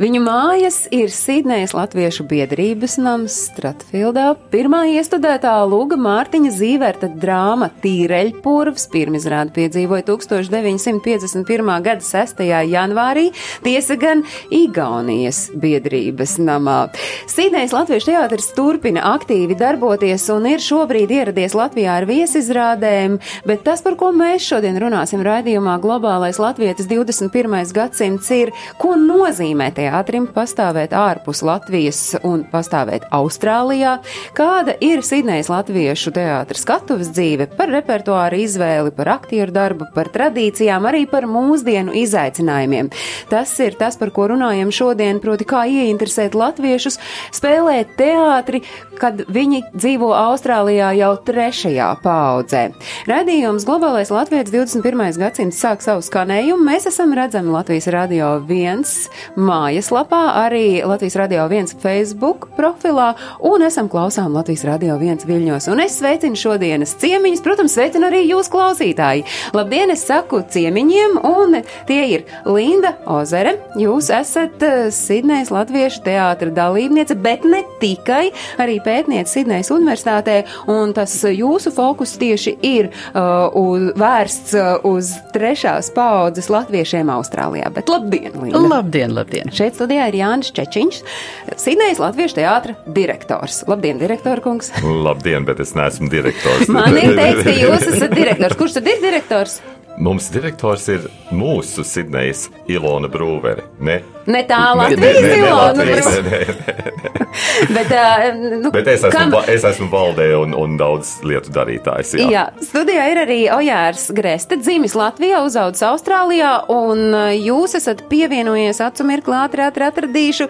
Viņu mājas ir Sidnejas Latviešu biedrības nams Stratfildā. Pirmā iestudētā Lūga Mārtiņa Zīverta drāma Tīreļpurvs pirmizrādi piedzīvoja 1951. gada 6. janvārī, tiesa gan Igaunijas biedrības namā. Sidnejas Latviešu teātris turpina aktīvi darboties un ir šobrīd ieradies Latvijā ar viesizrādēm, bet tas, par ko mēs šodien runāsim raidījumā Globālais Latvietis 21. gadsimts ir, ko nozīmē teātrim pastāvēt ārpus Latvijas un pastāvēt Austrālijā, kāda ir Sidnejas Latviešu teātra skatuves dzīve, par repertuāru izvēli, par aktieru darbu, par tradīcijām, arī par mūsdienu izaicinājumiem. Tas ir tas, par ko runājam šodien, proti, kā ieinteresēt latviešus spēlēt teātri, kad viņi dzīvo Austrālijā jau trešajā paudzē. Radījums Globālais Latvijas 21. gadsimts sāk savu skanējumu. Mēs esam redzami Latvijas Radio 1 mājaslapā, arī Latvijas Radio 1 Facebook profilā un esam klausām Latvijas Radio 1 viļņos. Un es sveicinu šodienas ciemiņus, protams, sveicinu arī jūs klausītāji. Labdien, es saku ciemiņiem, un tie ir Linda Ozere. Jūs esat uh, Sidnejas Latviešu teātra dalībniece, bet ne tikai, arī pētniece Sidnejas universitātē, un tas jūsu fokus tieši ir uh, uz, vērsts uh, uz trešās paudzes latviešiem Austrālijā. Bet labdien, Linda! Labdien, labdien! Šeit studijā ir Jānis Čečiņš, Sidnejas Latviešu teātra direktors. Labdien, direktor kungs! Labdien, bet es neesmu direktors. Man ir teiks, ka jūs esat direktors. Kurš tad ir direktors? Mums direktors ir mūsu Sidnejas Ilona Brūvere. Ne, Ne tā Latvijas ne. Bet, nu, Bet es esmu, kam- es esmu valdē un, un daudz lietu darītājs. Jā. Jā, studijā ir arī Ojārs Greste, dzimis Latvijā, uzaudzis Austrālijā, un jūs esat pievienojies acu mirkli ātri, ātri atradīšu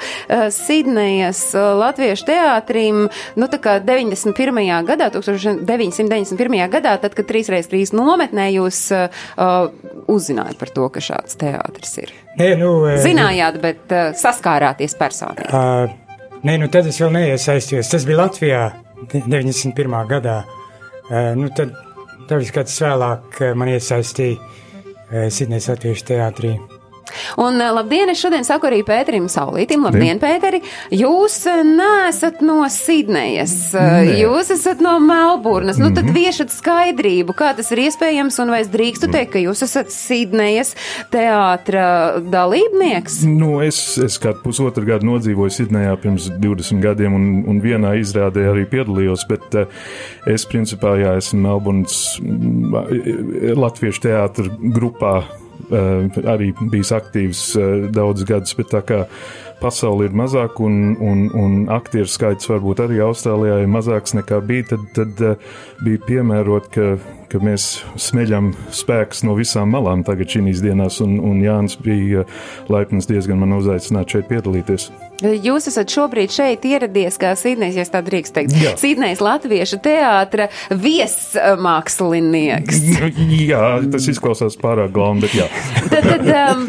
Sidnejas Latviešu teātrim, nu tā kā 91. gadā, 1991. gadā, tad, kad 3x3 nometnē jūs uh, uzzinājāt par to, ka šāds teātris ir. Nē, nu, eh, Zinājāt, bet uh, saskārāties personīgi. Uh, nē, nu tad es vēl neiesaistījos. Tas bija Latvijā de- 91. gadā. Uh, nu tad, tad kāds vēlāk man iesaistīja uh, Sidnejas Latviešu teātrī. Un uh, labdien, es šodien saku arī Pēterim Saulītim. Labdien, Pēteri! Jūs uh, neesat no Sidnejas, uh, Nē. jūs esat no Melburnas. Nu tad viešat skaidrību, kā tas ir iespējams, un vai es drīkstu teikt, ka jūs esat Sidnejas teātra dalībnieks? Nu, es, es kādu pusotru gadu nodzīvoju Sidnejā pirms 20 gadiem, un, un vienā izrādē arī piedalījos. Bet uh, es, principā, jā, esmu Melburnas mm, Latviešu teātra grupā. Uh, arī bijis aktīvs uh, daudzus gadus, bet tā kā pasaule ir mazāka un, un, un aktieru skaits varbūt arī Austrālijā ir mazāks nekā bija, tad, tad uh, bija piemērot, ka, ka mēs smeļam spēkus no visām malām tagad šīs dienās, un, un Jānis bija laipns diezgan man uzaicināt šeit piedalīties. Jūs esat šobrīd šeit ieradies kā Sidnejas, ja es tā drīkst teikt, Jā. Sidnejas Latviešu teātra viesmākslinieks. jā, tas izklausās pārāk glauni, bet jā. Tad, tad um,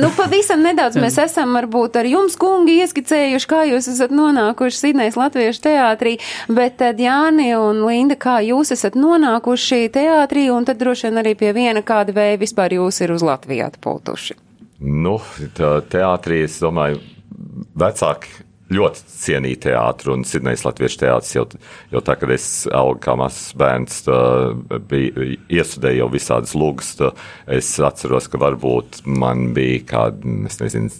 nu, pavisam nedaudz mēs esam varbūt ar jums, kungi, ieskicējuši, kā jūs esat nonākuši Sidnejas Latviešu teātrī, bet tad Jāni un Linda, kā jūs esat nonākuši teātrī, un tad droši vien arī pie viena kāda vēja vispār jūs ir uz Latviju atpūtuši. Nu, tā teātrī, es domāju, vecāki ļoti cienīja teātru, un Sidnejas Latviešu teātris jau, jau tā, kad es augu kā mazs bērns, tā, bija iestudēju jau visādas lūgas, tā, es atceros, ka varbūt man bija kādi, es nezinu,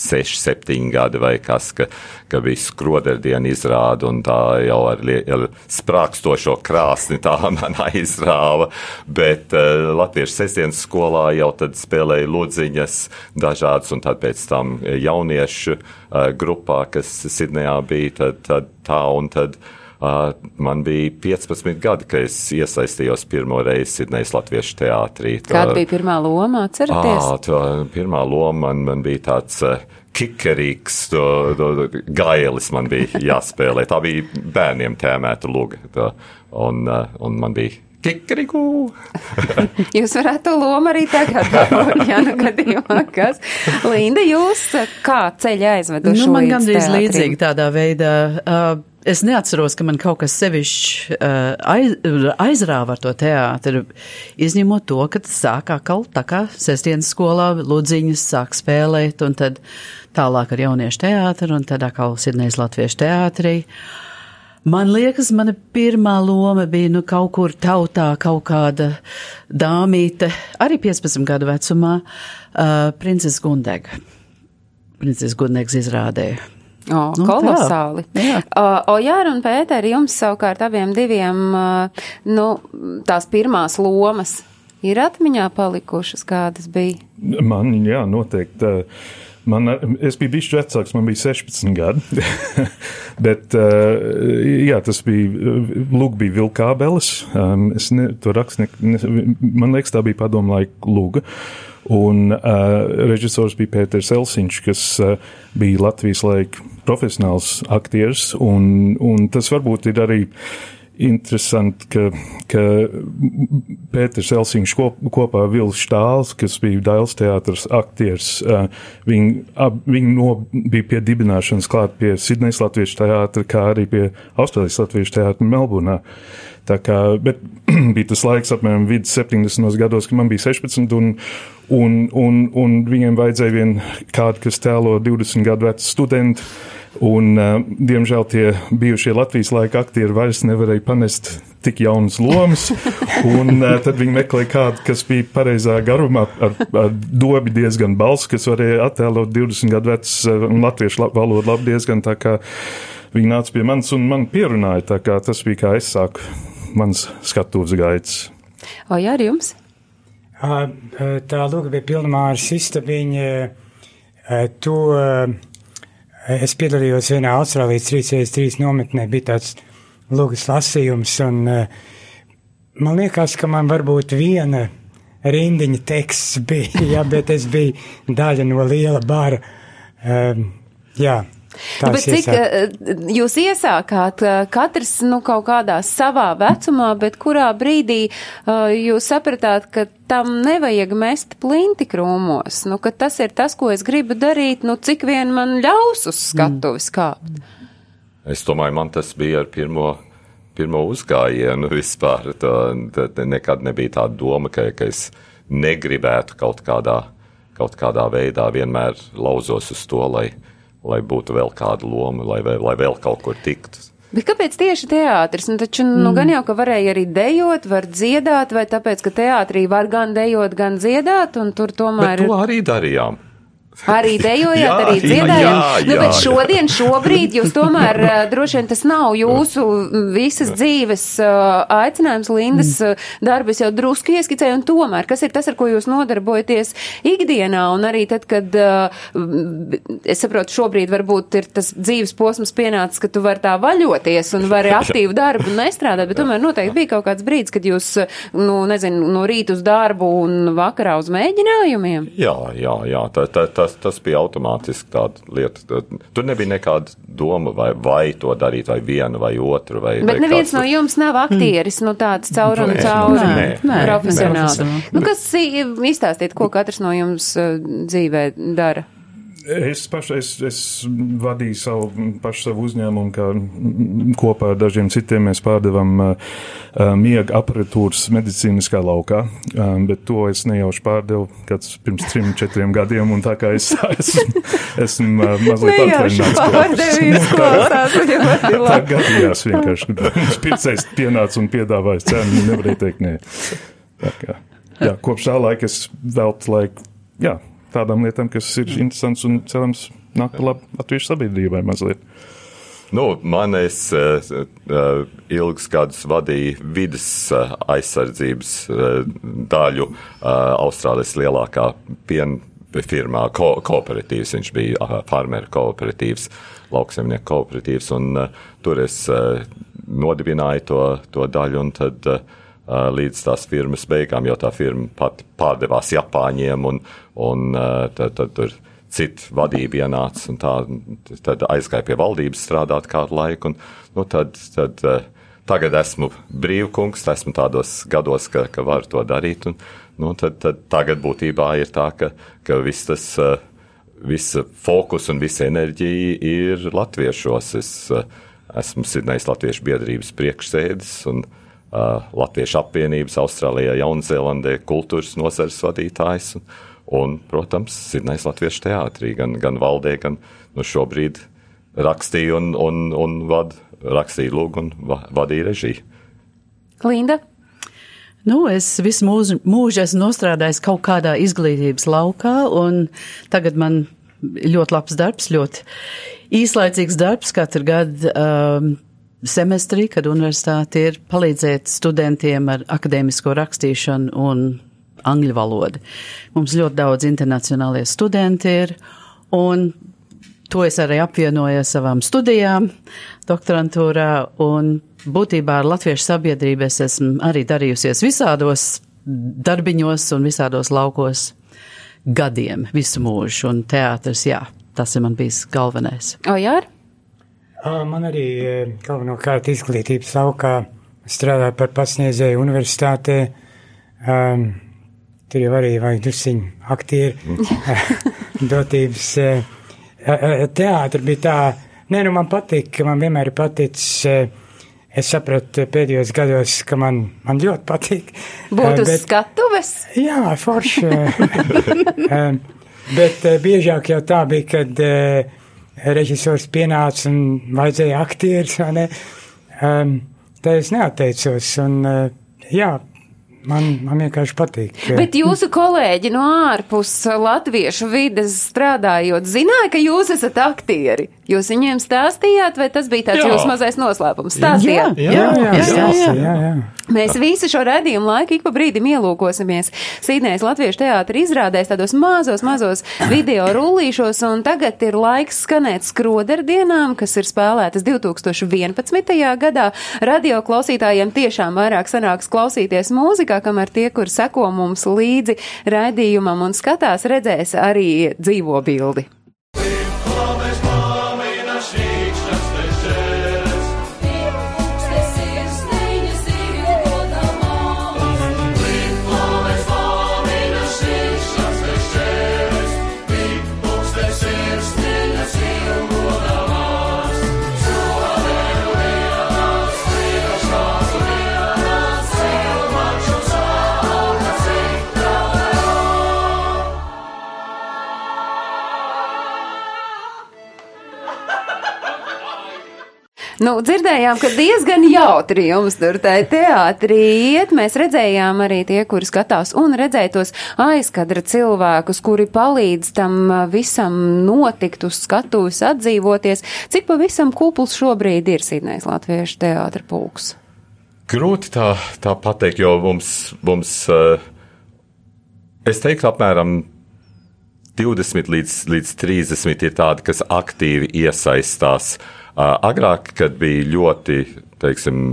seši, septiņi gadi vai kas, ka, ka bija skroderdiena izrāda un tā jau ar, ar sprākstošo krāsni tā man aizrāva, bet uh, Latviešu sestdienas skolā jau tad spēlēja ludziņas dažādas un tad pēc tam jauniešu uh, grupā, kas Sidnejā bija, tad, tad tā un tad Uh, man bija 15 gadi, kad es iesaistījos pirmo reizi Sidnejas Latviešu teātrī. Kāda bija pirmā loma, atceraties? Ā, tā pirmā loma man, man bija tāds kikerīgs, to, to, to, gailis man bija jāspēlē. Tā bija bērniem tēmēta luga. Tā, un, un man bija Kikriku! Jūs varētu to lomu arī tagad dabūt, ja nu gadījumā kas. Linda, jūs kā ceļa aizveduši Nu, man gandrīz teātrim? līdzīgi tādā veidā. Uh, es neatceros, ka man kaut kas sevišķi uh, aiz, aizrāva ar to teātri, izņemot to, ka sāk atkal tā kā sestdienas skolā ludziņas sāk spēlēt, un tad tālāk ar jauniešu teātri, un tad atkal Sidnejas latviešu teātrī. Man liekas, mana pirmā loma bija nu, kaut kur tautā, kaut kāda dāmīte, arī 15 gadu vecumā, uh, princese Gundega. Princese Gundegs izrādēja. O, Nu, kolosāli. tā, jā. O, o Jāra un Pēteri, jums savukārt abiem diviem, nu, tās pirmās lomas ir atmiņā palikušas, kādas bija? Man, jā, noteikti. Man, es biju bijis vecāks, man bija 16 gadi. Bet, jā, tas bija, lūk, bija vilkābeles. Es ne, to ne, man liekas, tā bija padomu laika lūga. Un uh, režisors bija Pēters Elsiņš, kas uh, bija Latvijas laika profesionāls aktieris. Un, un tas varbūt ir arī interesanti, ka, ka Pēters Elsiņš kop, kopā ar Vils Štāls, kas bija Dailes teātras aktieris, uh, viņi, ab, viņi no, bija pie dibināšanas klāt pie Sidnejas Latviešu teātra, kā arī pie Austrālijas Latviešu teātra Melburnā. Tā kā, bet bija tas laiks apmēram vidus 70. gados, kad man bija 16, un, un, un, un viņiem vajadzēja vien kādu, kas tēlo 20 gadu vecu studentu. Un, uh, diemžēl tie bijušie Latvijas laika aktieri vairs nevarēja panest tik jaunas lomas. Un, uh, tad viņi meklēja kādu, kas bija pareizā garumā, ar, ar dobi diezgan balss, kas varēja attēlot 20 gadu vecs uh, latviešu la valodu labi diezgan. Tā kā viņi nāca pie manis un man pierunāja, tā kā tas bija kā es sāku mans skatuves gaids. O, Jāra, jums? Tā lūga bija pilnmāras istabiņa. ā, To ā, es piedalījos vienā Austrālijas 3x3 nometnē, bija tāds lūgas lasījums, un ā, man liekas, ka man varbūt viena rindiņa teksts bija, jā, bet es biju daļa no liela bara. Um, jā. Nu, bet cik eh, jūs iesākāt, eh, katrs nu, kaut kādā savā vecumā, bet kurā brīdī uh, jūs sapratāt, ka tam nevajag mest plinti krūmos, nu, ka tas ir tas, ko es gribu darīt, nu, cik vien man ļaus uz skatuves kāpt. Es domāju, man tas bija ar pirmo, pirmo uzgājienu vispār. Tā, tā, tā nekad nebija tāda doma, ka, ka es negribētu kaut kādā, kaut kādā veidā vienmēr lauzos uz to, lai, lai būtu vēl kāda loma, lai, vēl- lai vēl kaut kur tiktu. Bet kāpēc tieši teātris? Nu, taču, nu, gan jau, ka varēja arī dejot, var dziedāt, vai tāpēc, ka teātrī var gan dejot, gan dziedāt, un tur Bet tomēr to arī darījām. Arī dejojāt, Jā, arī jā, nu, bet šodien, šobrīd, jūs tomēr uh, droši vien tas nav jūsu mm, visas dzīves uh, aicinājums, Lindas uh, darbs jau drusku ieskicēja, un tomēr, kas ir tas, ar ko jūs nodarbojaties ikdienā, un arī tad, kad, mm, es saprotu, šobrīd varbūt ir tas dzīves posms pienācis, ka tu vari tā vaļoties un vari aktīvu darbu nestrādāt, bet tomēr noteikti bija kaut kāds brīdis, kad jūs, nu, nezinu, no rīta uz darbu un vakarā uz mēģinājumiem. Jā, jā, jā. Tā, tā, tas, tas bija automātiski tāda lieta. Tur nebija nekāda doma, vai, vai to darīt, vai vienu vai otru. Vai, Bet vai neviens kāds no jums nav aktieris, nu tāds caur un caur profesionāls. Nu, kas i- izstāstīt, ko katrs no jums uh, dzīvē dara? Es pašu, es, vadīju savu, pašu savu uzņēmumu, kā kopā ar dažiem citiem mēs pārdevam uh, uh, miega aparatūras medicīniskā laukā, um, bet to es nejauši pārdevu kāds pirms trim, četriem gadiem, un tā kā es esmu, esmu uh, mazliet atvaļināts. klausās, viņa ļoti Tā labi. gadījās vienkārši, pircējs pienāca un piedāvāja cenu, nevarēja teikt nē. Tā kā, jā, kopš tā laika es veltu laiku, jā, tādām lietām, kas ir interesants un cerams nāk par labu latviešu sabiedrībai mazliet. Nu, man es uh, uh, ilgus gadus vadīju vidas aizsardzības uh, daļu uh, Austrālijas lielākā piena firmā, ko, kooperatīvs. Viņš bija farmeru kooperatīvs, lauksemnieku kooperatīvs, un tur es nodibināju to, to daļu, un tad uh, līdz tās firmas beigām, jo tā firma pat pārdevās Japāņiem, un, un tad, tad tur cita vadība ienāca, un tā tad aizgāja pie valdības strādāt kādu laiku. Un, nu, tad, tad, eh, tagad esmu brīvkungs, esmu tādos gados, ka, ka varu to darīt. Un, nu, tad, tad tagad būtībā ir tā, ka, ka viss tas. Visa fokus un visa enerģija ir latviešos. Es esmu Sidnejas Latviešu biedrības priekšsēdis un uh, Latviešu apvienības Austrālijā, Jaunzēlandē kultūras nozares vadītājs. Un, un, protams, Sidnejas Latviešu teātrī gan, gan valdē, gan nu, šobrīd rakstīju un, un, un vad, rakstīju lūgu un va, vadīju režiju. Linda? Nu, es visu mūžu, mūžu esmu nostrādājis kaut kādā izglītības laukā, un tagad man ļoti labs darbs, ļoti īslaicīgs darbs katru gadu um, semestrī, kad universitāte ir palīdzēt studentiem ar akadēmisko rakstīšanu un angļu valodu. Mums ļoti daudz internacionālie studenti ir, un to es arī apvienoju ar savām studijām doktorantūrā, un būtībā ar latviešu sabiedrību es esmu arī darījusies visādos darbiņos un visādos laukos gadiem, visu mūžu, un teātris, jā, tas ir man bijis galvenais. O, jā? Man arī e, galvenokārt izglītības laukā strādāju par pasniedzēju universitātē. Um, tur jau arī vajag dusiņu aktieri dotības. Teātri bija tā, nē, nu man patīk, man vienmēr ir paticis es sapratu pēdējos gados, ka man, man ļoti patīk. Būt uz skatuves? Jā, forši. bet biežāk jau tā bija, kad režisors pienāca un vajadzēja aktieris, vai ne? Tā es neatteicos, un jā, Man, man vienkārši patīk. Bet jūsu kolēģi no ārpus latviešu vides strādājot, zināja, ka jūs esat aktieri. Jūs viņiem stāstījāt, vai tas bija tāds jā. jūsu mazais noslēpums? Stāstījāt? Jā, jā, jā, jā, jā, jā, jā, jā. Mēs visu šo redzējumu laiku ik pa brīdim ielūkosimies Sīdnējas Latviešu teātra izrādēs tādos mazos, mazos video rullīšos, un tagad ir laiks skanēt skroderdienām, kas ir spēlētas 2011. gadā. Radio klausītājiem tiešām vairāk sanāks klausīties mūzikā, kamēr tie, kur seko mums līdzi raidījumam un skatās, redzēs arī dzīvo bildi. Nu, dzirdējām, ka diezgan jautri jums tur tā teātrī iet. Mēs redzējām arī tie, kuri skatās un redzēja tos aizkadra cilvēkus, kuri palīdz tam visam notikt uz skatuves atdzīvoties. Cik pavisam kupls šobrīd ir Sidnēs Latviešu teātra pulks? Grūti tā, tā pateikt, jo mums, mums es teiktu, apmēram 20 līdz, līdz 30 ir tādi, kas aktīvi iesaistās uh, Agrāk, kad bija ļoti, teiksim,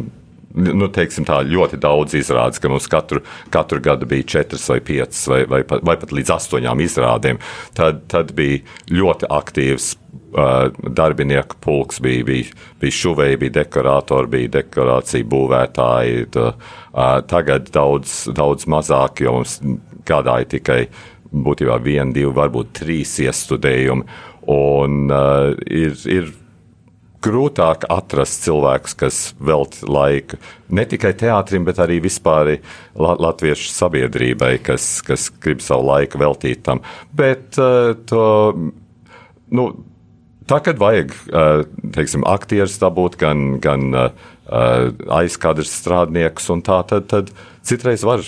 nu, teiksim tā, ļoti daudz izrādes, ka mums katru, katru gadu bija četras vai piecas vai, vai, pat, vai pat līdz astoņām izrādēm. Tad, tad bija ļoti aktīvs uh, darbinieku pulks, bija, bija, bija šuvēji, bija dekorātori, bija dekorācija būvētāji. Tā, uh, tagad daudz, daudz mazāk, jo mums gādāja tikai būtībā viena, divi, varbūt trīs iestudējumi. Un uh, ir, ir grūtāk atrast cilvēkus, kas veltītu laiku ne tikai teātrim, bet arī vispār la latviešu sabiedrībai, kas, kas grib savu laiku veltīt tam. Bet uh, to, nu, tā, kad vajag, uh, teiksim, aktierus dabūt, gan, gan uh, aizkadrs strādniekus un tā, tad, tad citreiz var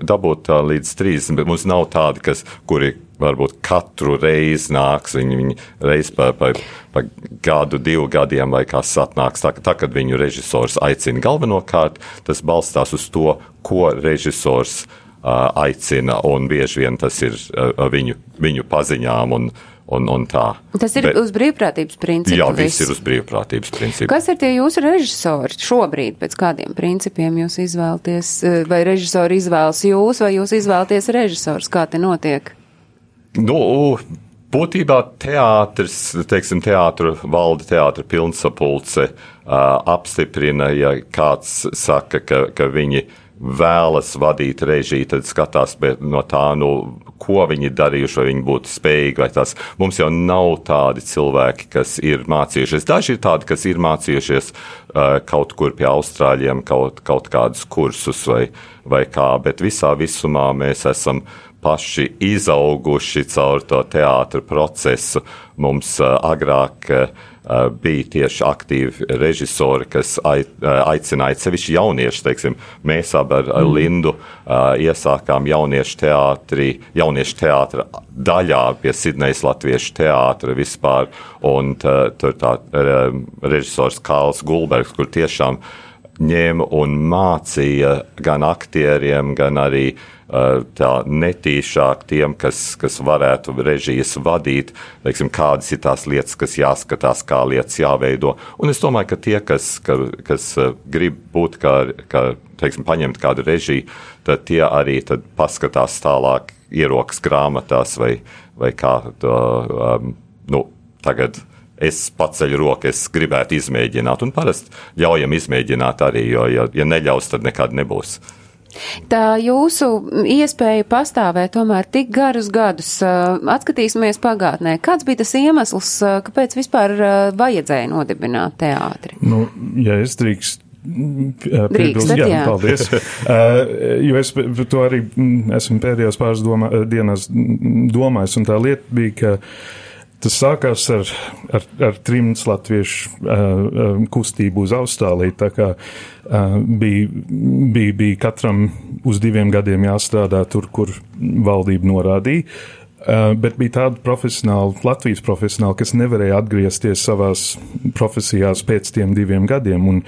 dabūt līdz 30, bet mums nav tādi, kas, kuri varbūt katru reizi nāks, viņi, viņi reiz pa, pa, pa gadu, divu gadiem vai kas atnāks. Tā, tā, kad viņu režisors aicina galvenokārt, tas balstās uz to, ko režisors uh, aicina, un bieži vien tas ir uh, viņu, viņu paziņām un, un, un tā. Tas ir Bet, uz brīvprātības principu. Jā, viss ir uz brīvprātības principu. Kas ir tie jūsu režisori šobrīd, pēc kādiem principiem jūs izvēlaties, vai režisori izvēlas jūs, vai jūs izvēlaties režisors, kā te notiek? Nu, Būtībā teātris, teiksim, teātra valde, teātra pilnsapulce apstiprina, ja kāds saka, ka, ka viņi vēlas vadīt režiju, tad skatās no tā, nu, ko viņi darījuši, vai viņi būtu spējīgi, tas. Mums jau nav tādi cilvēki, kas ir mācījušies. Daži ir tādi, kas ir mācījušies kaut kur pie Austrāļiem, kaut, kaut kādus kursus vai, vai kā, bet visā visumā mēs esam paši izauguši caur to teātra procesu. Mums uh, agrāk uh, bija tieši aktīvi režisori, kas aicināja sevišķi jaunieši. Teiksim, mēs abi ar mm. Lindu iesākām jauniešu teātri, jauniešu teātra daļā pie Sidnejas Latviešu teātra vispār. Un tur tā režisors Kāls Gulbergs, kur tiešām ņēma un mācīja gan aktieriem, gan arī uh, tā netīšāk tiem, kas, kas varētu režijas vadīt, teiksim, kādas ir tās lietas, kas jāskatās, kā lietas jāveido. Un es domāju, ka tie, kas, ka, kas grib būt kā, kā teiksim, paņemt kādu režiju, tad tie arī tad paskatās tālāk ierokas grāmatās vai, vai kā to, um, nu, tagad es paceļu roku, es gribētu izmēģināt. Un parasti ļaujam izmēģināt arī, jo, ja, ja neļaus, tad nekad nebūs. Tā jūsu iespēja pastāvēt tomēr tik garus gadus, atskatīsimies pagātnē. Kāds bija tas iemesls, kāpēc vispār vajadzēja nodibināt teātri? Nu, ja es drīkst Drīkst, jā, jā. paldies. uh, jo es to arī esmu pēdējās pāris domā, dienās domājis, un tā lieta bija, ka Tas sākās ar, ar, ar trimds latviešu uh, kustību uz Austrāliju. Tā kā uh, bija, bija, bija katram uz diviem gadiem jāstrādā tur, kur valdība norādīja. Uh, bet bija tādi profesionāli, Latvijas profesionāli, kas nevarēja atgriezties savās profesijās pēc tiem diviem gadiem. Un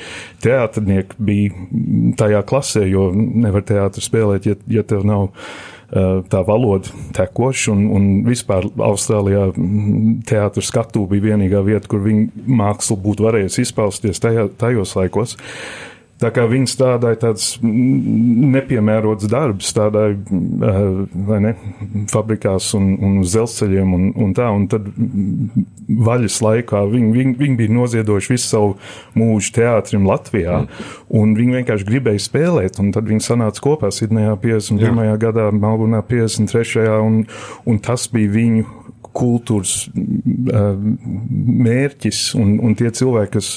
teātrinieki bija tajā klasē, jo nevar teātri spēlēt, ja, ja tev nav Eh, tā valoda tekoša, un, un vispār Austrālijā mm, teātris skatu bija vienīgā vieta, kur viņa māksla būtu varējusi izpausties tajā, tajos laikos. Tā kā viņi strādāja tāds nepiemērots darbs, strādāja vai ne, fabrikās un, un uz dzelzceļiem un, un tā, un tad vaļas laikā viņi, viņi, viņi bija noziedojuši visu savu mūžu teātrim Latvijā, mm. un viņi vienkārši gribēja spēlēt, un tad viņi sanāca kopā Sidnejā 51. Jā. gadā, Melburnā 53. un, un tas bija viņu kultūras mērķis, un, un tie cilvēki, kas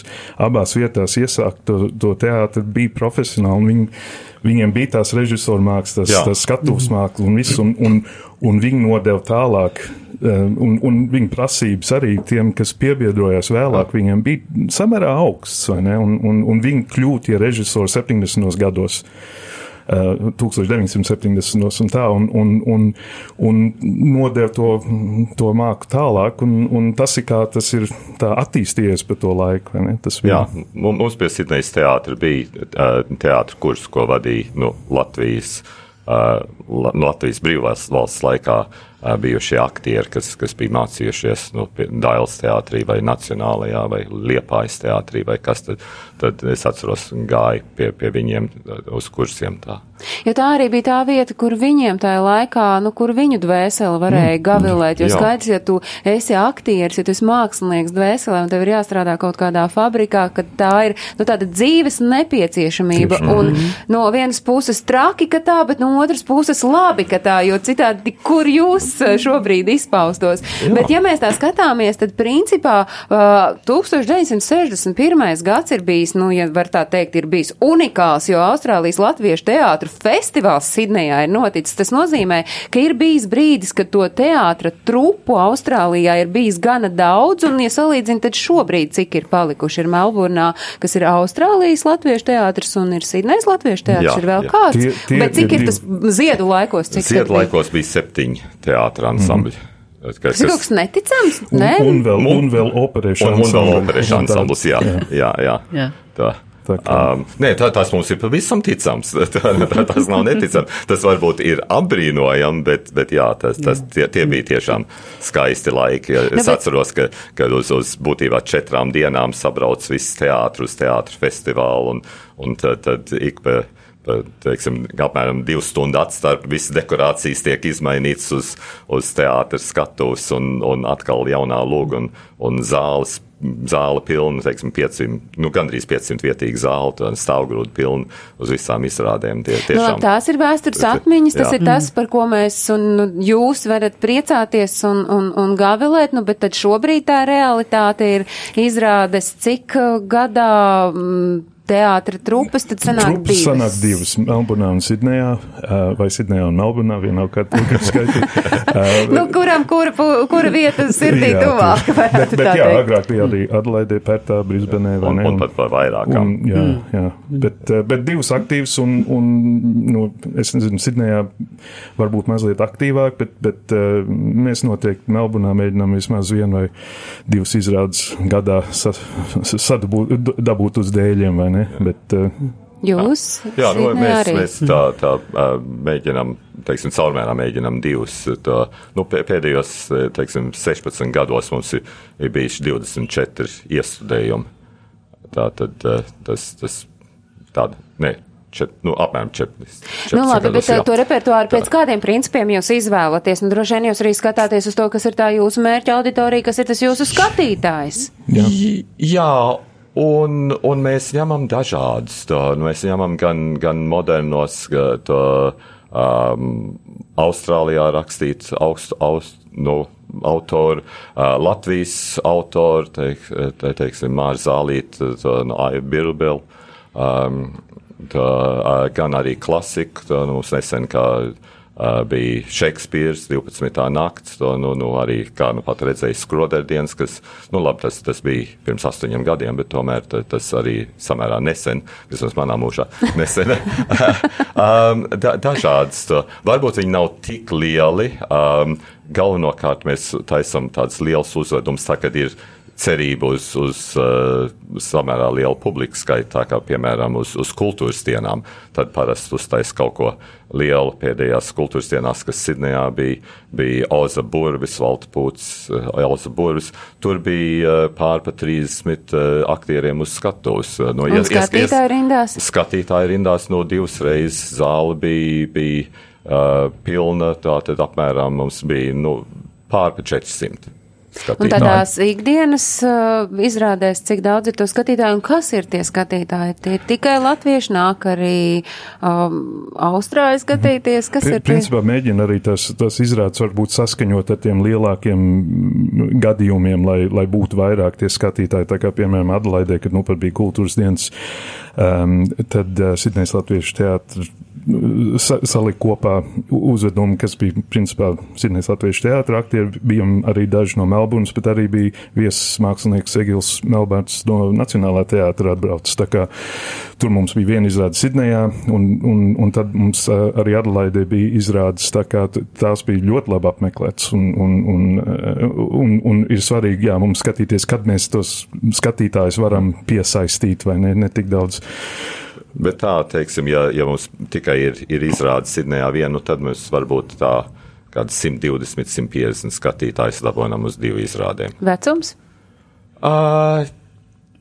abās vietās iesāka to, to teātri, bija profesionāli. Viņi, viņiem bija tās režisora mākslas, tās, tās skatuves mākslas un viss, un, un, un viņi nodeva tālāk. Un, un viņa prasības arī tiem, kas piebiedrojās vēlāk, viņiem bija samērā augsts? Un, un, un viņi kļūtu tie režisori 70. gados. Uh, 1970. un tā, un, un, un, un nodeva to, to māku tālāk, un, un tas ir kā tas ir attīstījies pa to laiku. Jā, mums pie Sidnejas teātra bija teātra kurs, ko vadīja nu, Latvijas. Uh, Latvijas brīvās valsts laikā uh, bijušie aktieri, kas, kas bija mācījušies nu, Dāvidas teātrī vai Nacionālajā vai Liepājas teātrī vai kas tad, tad es atceros, gāju pie, pie viņiem uz kursiem tā. Jo tā arī bija tā vieta, kur viņiem tajā laikā, nu, kur viņu dvēseli varēja mm, gavilēt. Jo skaidrs, ja tu esi aktieris, ja tu esi mākslinieks dvēselē un tev ir jāstrādā kaut kādā fabrikā, ka tā ir, nu, tāda dzīves nepieciešamība. Tieši. Un mm. no vienas puses traki, ka tā, bet no otras puses labi, ka tā, jo citādi, kur jūs šobrīd izpaustos. Jā. Bet ja mēs tā skatāmies, tad principā uh, 1961. gads ir bijis, nu, ja var tā teikt, ir bijis unikāls, jo Austrālijas latviešu teātru festivāls Sidnejā ir noticis. Tas nozīmē, ka ir bijis brīdis, kad to teātra trupu Austrālijā ir bijis gana daudz, un, ja salīdzina, tad šobrīd cik ir palikuši ir Melburnā, kas ir Austrālijas latviešu teātris, un ir Sidnejas latviešu teātris, jā, ir vēl jā. kāds. Tie, tie, Bet cik ir, ir tas ziedu laikos? Ziedu laikos bija septiņi teātra ansambļi. Mm. Kas, kas ir kaut kas neticams? Un, Nē? un, vēl, un vēl operēšanas ansamblis. Un, un vēl operēšanas ansamblis, jā. jā, jā. jā. Tā. Tā kā... um, nē, tā, tas mums ir pavisam ticams. Tā, tā, tas nav neticams. Tas varbūt ir apbrīnojami, bet, bet jā, tas, tas, tie, tie bija tiešām skaisti laiki. Es nu, bet... atceros, ka, ka uz, uz būtībā četrām dienām sabrauc viss teātris uz teātru festivālu, un, un tad, tad ik pa, teiksim, apmēram divu stundu atstarpi visas dekorācijas tiek izmainītas uz, uz teātras skatuves un, un atkal jaunā lūga un, un zāles zāle pilna, teiksim, 500, nu, gandrīz 500 vietīga zāle, tā stāvgrūda pilna uz visām izrādēm. Tie, Nu, tiešām, labi, tās ir vēstures atmiņas, tas Jā. ir tas, par ko mēs un nu, jūs varat priecāties un, un, un gavilēt, nu, bet tad šobrīd tā realitāte ir izrādes, cik uh, gadā mm, teātra trupas, tad sanāk Trupas divas. sanāk divas - Melburnā un Sidnejā, ā, vai Sidnejā un Melburnā, vienalga, kā to kā skaitīt. Nu, kuram, kura, kura vieta sirdī Jā, tuvāk, varētu bet, bet, tā jā, teikt. agrāk bija arī Adelaide, Pērtā, Brisbanē, vai un, ne? un pat par vairākām. Un, jā, jā. Bet, eh, bet divas aktīvas, un, un nu, es nezinu, Sidnejā varbūt mazliet aktīvāk, bet, bet eh, mēs noteikti Melburnā mēģinām vismaz vienu vai divas izrādes gadā sa, sadabūt, dabūt uz dēļiem, vai ne? Bet, eh, Jūs? Jā, nu, mēs, arī? mēs tā, tā mēģinām, teiksim, caurmērā mēģinām divus. Tā, nu, pē- pēdējos, teiksim, 16 gados mums ir, ir bijuši 24 iestudējumi. Tā tad tas, tas tāda, ne, čet, nu, apmēram 40. Nu, labi, bet gados, jā. to repertuāru pēc kādiem principiem jūs izvēlaties? Nu, droši vien jūs arī skatāties uz to, kas ir tā jūsu mērķa auditorija, kas ir tas jūsu skatītājs. jā. Jā, un, un mēs ņemam dažādus. To, nu, mēs ņemam gan, gan modernos, ga- to, um, Austrālijā rakstīts augstu, augstu, nu, autoru, uh, Latvijas autoru, teik, te, teiksim, Māra Zālīt, to, no Birbel, um, to, uh, gan arī klasiku, to nu, mums nesen kā Uh, bija Šekspīrs, 12. nakts, to nu, nu, arī, kā nu pat redzēju, skroderdienas, kas, nu labi, tas, tas bija pirms astoņiem gadiem, bet tomēr ta, tas arī samērā nesen, vismaz manā mūžā nesen. um, da, dažādas, to, varbūt viņi nav tik lieli, um, galvenokārt mēs taisam tāds liels uzvedums, tā kad ir cerību uz, uz uh, samērā lielu publikas skaitu, kā piemēram uz, uz kultūras dienām. Tad parasti uztais kaut ko lielu. Pēdējās kultūras dienās, kas Sidnejā bija, bija Oza Burvis, Valta Pūts, uh, Elza Burvis. Tur bija uh, pārpa 30 uh, aktieriem uz skatuves. Uh, no, Un ies, skatītāji ies, rindās? Skatītāji rindās no divas reizes zāli bija, bija uh, pilna, tātad apmēram mums bija nu, pārpa 400. Skatīt. Un tādās Nā. ikdienas uh, izrādēs, cik daudz ir to skatītāju un kas ir tie skatītāji. Tie ir tikai latvieši, nāk arī um, austrāļi skatīties, kas Pri, ir. Tie? Principā mēģina arī tas, tas izrādes varbūt saskaņot ar tiem lielākiem gadījumiem, lai, lai būtu vairāk tie skatītāji. Tā kā, piemēram, Adelaidē, kad nu pat bija kultūras dienas, um, tad uh, Sidnēs Latviešu teātris sa, salika kopā uzvedumu, kas bija principā Sidnejas Latviešu teātra aktieri. Bijām arī daži no Melburnas, bet arī bija viesis mākslinieks Egils Melbārds no Nacionālā teātra atbraucis. Tā kā tur mums bija viena izrāde Sidnejā, un, un, un tad mums arī Adelaidē bija izrādes, tā kā tās bija ļoti labi apmeklētas. Un, un, un, un, un ir svarīgi, jā, mums skatīties, kad mēs tos skatītājus varam piesaistīt, vai ne, ne tik daudz. Bet tā, teiksim, ja, ja mums tikai ir, ir izrādes Sidnejā vienu, tad mēs varbūt tā kāds 120, 150 skatītājus dabonam uz divu izrādēm. Vecums? Uh,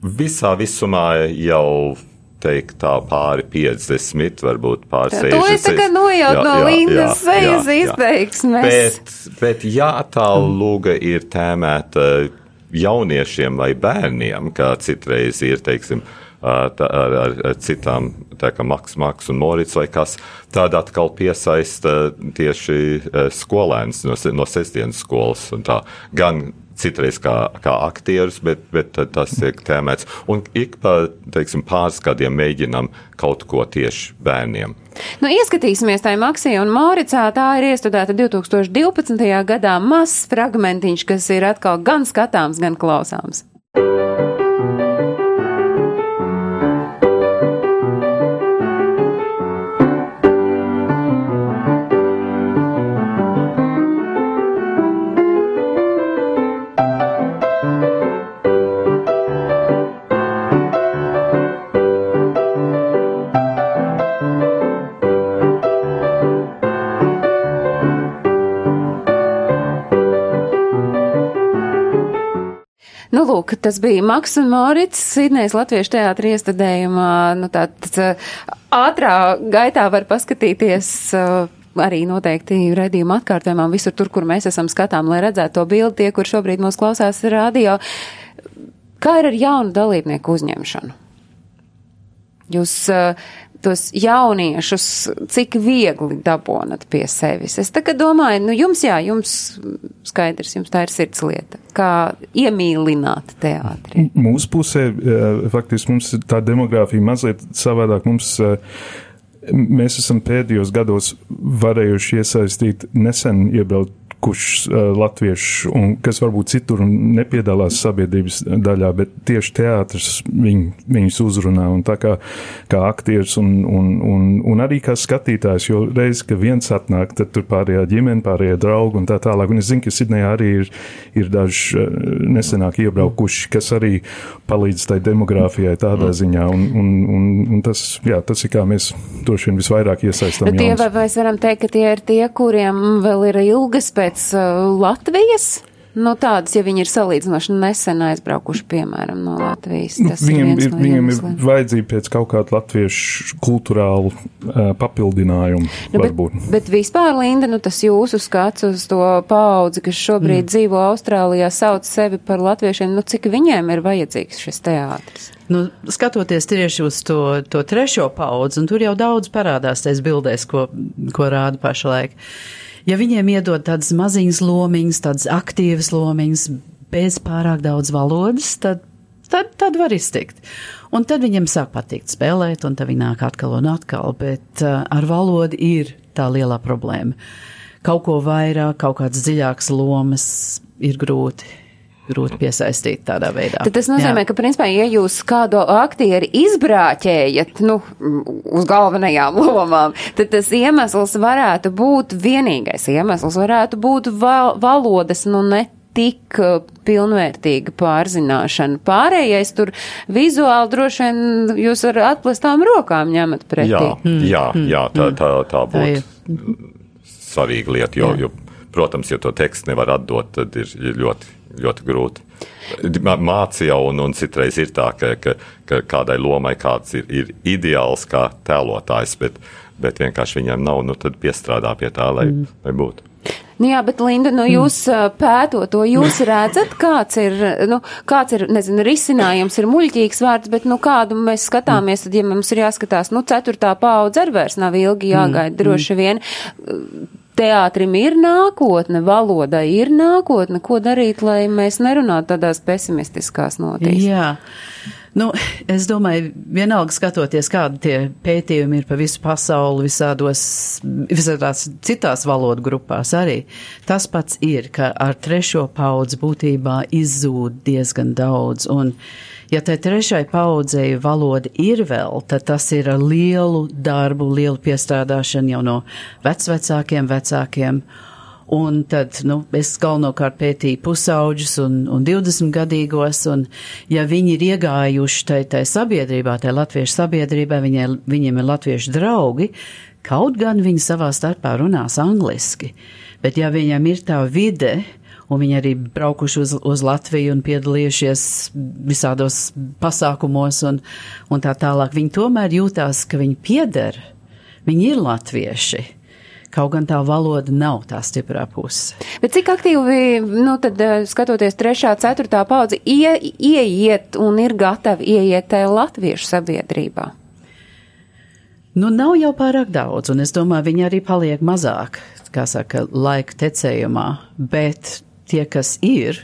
visā visumā jau teikt tā pāri 50, varbūt pāri To 60. es tagad nojaut Jā, no jā, Lindas jā, jā, sejas jā. izteiksmes. Bet, bet ja tā lūga ir tēmēta jauniešiem vai bērniem, kā citreiz ir, teiksim, ā, tā, ar, ar, citām, tā kā Maks, Maks un Morits vai kas, tad atkal piesaista tieši skolēns no, no sestdienas skolas un tā. Gan citreiz kā, kā aktierus, bet, bet tas tiek tēmēts. Un ik pa, teiksim, pāris gadiem mēģinam kaut ko tieši bērniem. Nu, ieskatīsimies tajā Maksijā un Mauricā. Tā ir iestudēta 2012. gadā mazs fragmentiņš, kas ir atkal gan skatāms, gan klausāms. Nu, lūk, tas bija Maks un Morits, Sidnejas Latviešu teātra iestudējumā. Nu, tā, tāds, ātrā gaitā var paskatīties. Arī noteikti redzījuma atkārtojumā visur tur, kur mēs esam skatām, lai redzētu to bildi, tie, kur šobrīd mūs klausās radio. Kā ir ar jaunu dalībnieku uzņemšanu? Jūs uh, tos jauniešus, cik viegli dabonat pie sevis. Es tagad domāju, nu jums jā, jums skaidrs, jums tā ir sirds lieta. Kā iemīlināt teātri? Mūsu pusē, eh, faktiski mums tā demogrāfija mazliet savādāk. Mums, eh, mēs esam pēdējos gados varējuši iesaistīt nesen iebraukt kurš uh, latviešu, un kas varbūt citur nepiedalās sabiedrības daļā, bet tieši teātris viņ, viņus uzrunā, un tā kā, kā aktieris un, un, un, un arī kā skatītājs, jo reiz, ka viens atnāk, tad tur pārējā ģimene, pārējie draugi un tā tālāk, un es zinu, ka Sidnejā arī ir, ir daži uh, nesenāk iebraukuši, kas arī palīdz tai demogrāfijai tādā mm. ziņā, un, un, un, un tas, jā, tas ir kā mēs droši vien visvairāk iesaistam. Nu, tie, vai mēs varam teikt, ka tie ir tie, kuriem vēl ir ilgas pēc pēc Latvijas. No tādas, ja viņi ir salīdzinoši nesen aizbraukuši, piemēram, no Latvijas. Tas viņam ir, no viņam ir vajadzība pēc kaut kāda latviešu kultūrālu uh, papildinājumu. Nu, bet, bet vispār, Linda, nu, tas jūsu skats uz to paudzi, kas šobrīd mm. dzīvo Austrālijā, sauc sevi par latviešiem, nu, cik viņiem ir vajadzīgs šis teātris? Nu, skatoties tieši uz to, to trešo paudzi, un tur jau daudz parādās tais bildēs, ko, ko rāda pašlaik. Uh, Ja viņiem iedod tādas maziņas lomiņas, tādas aktīvas lomiņas, bez pārāk daudz valodas, tad, tad, tad var iztikt. Un tad viņiem sāk patikt spēlēt, un tad viņi nāk atkal un atkal, bet uh, ar valodu ir tā lielā problēma. Kaut ko vairāk, kaut kādas dziļākas lomas ir grūti grūti piesaistīt tādā veidā. Tad tas nozīmē, Jā. ka, principā, ja jūs kādu aktieri izbrāķējat, nu, uz galvenajām lomām, tad tas iemesls varētu būt, vienīgais iemesls varētu būt val valodas, nu, ne tik uh, pilnvērtīga pārzināšana. Pārējais tur vizuāli droši vien jūs ar atplestām rokām ņemat pretī. Jā, mm. jā, jā tā, tā, tā būtu svarīga lieta, jo, jā. jo, protams, ja to tekstu nevar atdot, tad ir ļoti ļoti grūti. Mācīja un, un citreiz ir tā, ka, ka, ka kādai lomai kāds ir, ir ideāls kā tēlotājs, bet, bet vienkārši viņam nav, nu tad piestrādā pie tā, lai, mm. lai būtu. Nu jā, bet Linda, nu jūs mm. pētot to, jūs redzat, kāds ir, nu, kāds ir, nezinu, risinājums ir muļķīgs vārds, bet, nu, kādu mēs skatāmies, tad, ja mums ir jāskatās, nu, ceturtā paudze arī vairs nav ilgi jāgaida, mm. droši vien teātrim ir nākotne, valodai ir nākotne, ko darīt, lai mēs nerunātu tādās pesimistiskās notīs? Jā. Nu, es domāju, vienalga skatoties, kādi tie pētījumi ir pa visu pasauli, visādos, visādās citās valodu grupās arī. Tas pats ir, ka ar trešo paudzi būtībā izzūd diezgan daudz. Un, uh, Ja tai trešai paudzei valoda ir vēl, tad tas ir ar lielu darbu, lielu piestrādāšanu jau no vecvecākiem vecākiem. Un tad, nu, es galvenokārt pētīju pusauģus un, un 20 gadīgos, un ja viņi ir iegājuši tai, tai sabiedrībā, tai latviešu sabiedrībā, viņai, viņiem ir latviešu draugi, kaut gan viņi savā starpā runās angliski, bet ja viņam ir tā vide, uh, un viņi arī braukuši uz, uz Latviju un piedalījušies visādos pasākumos un, un tā tālāk. Viņi tomēr jūtās, ka viņi pieder, viņi ir latvieši. Kaut gan tā valoda nav tā stiprā puse. Bet cik aktīvi, nu tad eh, skatoties trešā, ceturtā paudze, ie, ieiet un ir gatavi ieiet tajā latviešu sabiedrībā? Nu, nav jau pārāk daudz, un es domāju, viņi arī paliek mazāk, kā saka, laika tecējumā, bet tie, kas ir,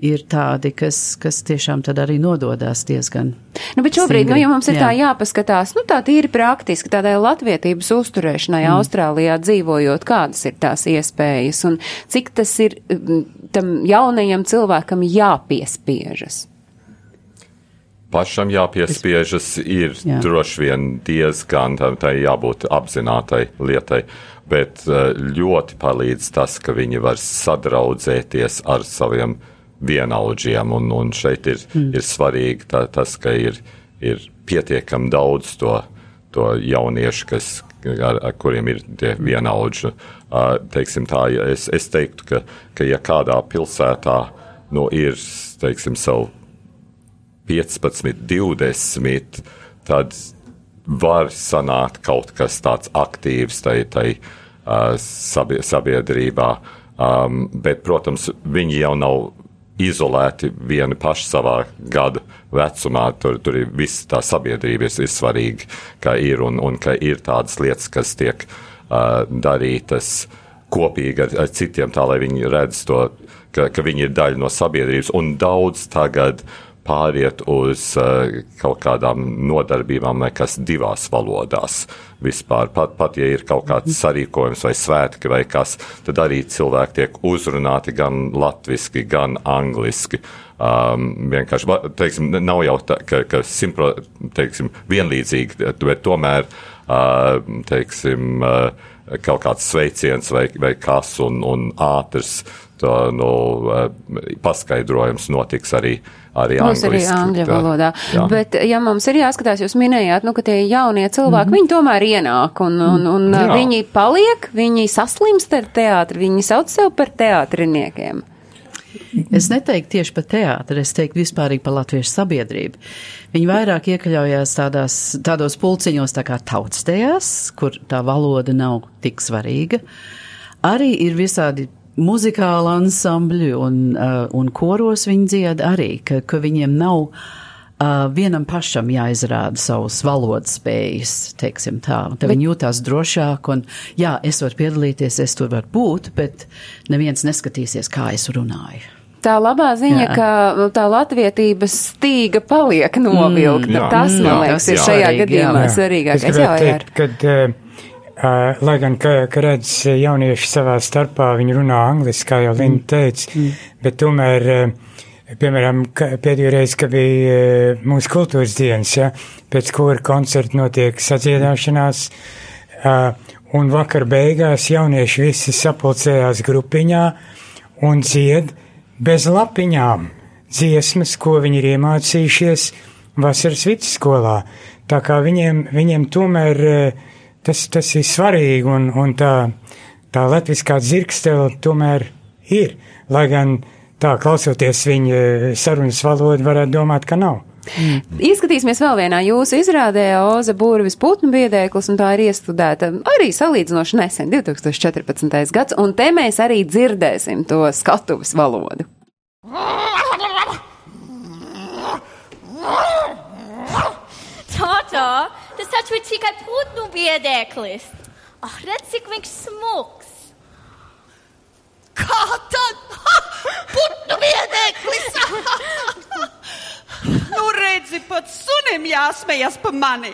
ir tādi, kas, kas tiešām tad arī nododās diezgan. Nu, bet šobrīd, stingri. nu, ja mums ir jā. tā jāpaskatās, nu, tā tīri praktiski, tādai latvietības uzturēšanai mm. Austrālijā dzīvojot, kādas ir tās iespējas un cik tas ir tam jaunajam cilvēkam jāpiespiežas? Pašam jāpiespiežas ir Jā. droši vien diezgan tai jābūt apzinātai lietai bet eh, ļoti palīdz tas, ka viņi var sadraudzēties ar saviem vienaudžiem, un, un šeit ir, mm. ir svarīgi tā, tas, ka ir, ir pietiekami daudz to, to jauniešu, kas, ar, ar kuriem ir tie vienaudži. Uh, teiksim tā, es, es teiktu, ka, ka ja kādā pilsētā nu, ir, teiksim, savu 15, 20, tad var sanākt kaut kas tāds aktīvs tai, tai uh, sabie, sabiedrībā. Um, bet, protams, viņi jau nav izolēti vieni paši savā gada vecumā. Tur, tur ir viss tā sabiedrība, ir, svarīgi, ka ir un, un ka ir tādas lietas, kas tiek uh, darītas kopīgi ar, ar citiem, tā lai viņi redz to, ka, ka viņi ir daļa no sabiedrības. Un daudz tagad pāriet uz uh, kaut kādām nodarbībām, kas divās valodās vispār. Pat, pat ja ir kaut kāds sarīkojums vai svētki vai kas, tad arī cilvēki tiek uzrunāti gan latviski, gan angliski. Um, vienkārši, teiksim, nav jau tā, ka, ka simpro, teiksim, vienlīdzīgi, bet tomēr, uh, teiksim, uh, kaut kāds sveiciens vai, vai kas un, un ātrs to, nu, uh, paskaidrojums notiks arī arī Mums arī angliski. angļu Tā, valodā. jā. Bet, ja mums ir jāskatās, jūs minējāt, nu, ka tie jaunie cilvēki, mm -hmm. viņi tomēr ienāk un, un, un. Jā. viņi paliek, viņi saslimst ar teātri, viņi sauc sev par teātriniekiem. Es neteiktu tieši par teātri, es teiktu vispārīgi par latviešu sabiedrību. Viņi vairāk iekļaujās tādās, tādos pulciņos tā kā tautstējās, kur tā valoda nav tik svarīga. Arī ir visādi muzikāli ansambļi un, uh, un koros viņi dzied arī, ka, ka viņiem nav uh, vienam pašam jāizrāda savas valodas spējas, teiksim tā. Tad viņi jūtās drošāk un, jā, es varu piedalīties, es tur varu būt, bet neviens neskatīsies, kā es runāju. Tā labā ziņa, Jā. ka tā latvietības stīga paliek novilkta. Mm, jā. tas, man Jā, liekas, tas ir šajā svarīgi, gadījumā jā. svarīgākais. Es Jā, jā. teikt, kad, uh, uh, lai gan, ka, ka redz jaunieši savā starpā, viņi runā angliski, kā jau Linda teica, bet tomēr, uh, piemēram, pēdējo reizi, kad bija uh, mūsu kultūras dienas, ja, pēc kura koncerta notiek sadziedāšanās, uh, un vakar beigās jaunieši visi sapulcējās grupiņā un dzied bez lapiņām dziesmas, ko viņi ir iemācījušies vasaras vidusskolā. Tā kā viņiem, viņiem tomēr eh, tas, tas ir svarīgi un, un tā, tā latviskā dzirkstele tomēr ir. Lai gan tā klausoties viņa sarunas valodu varētu domāt, ka nav. Ieskatīsimies vēl vienā jūsu izrādē, Oza Būrvis putnu biedēklis, un tā ir iestudēta arī salīdzinoši nesen, 2014. gads, un te mēs arī dzirdēsim to skatuves valodu. Tātā, tas taču ir tikai putnu biedēklis. Ah, redz, cik viņš smuks. Kā tad? Ha! Putnu biedēklis! nu, redzi, pat sunim jāsmējas pa mani.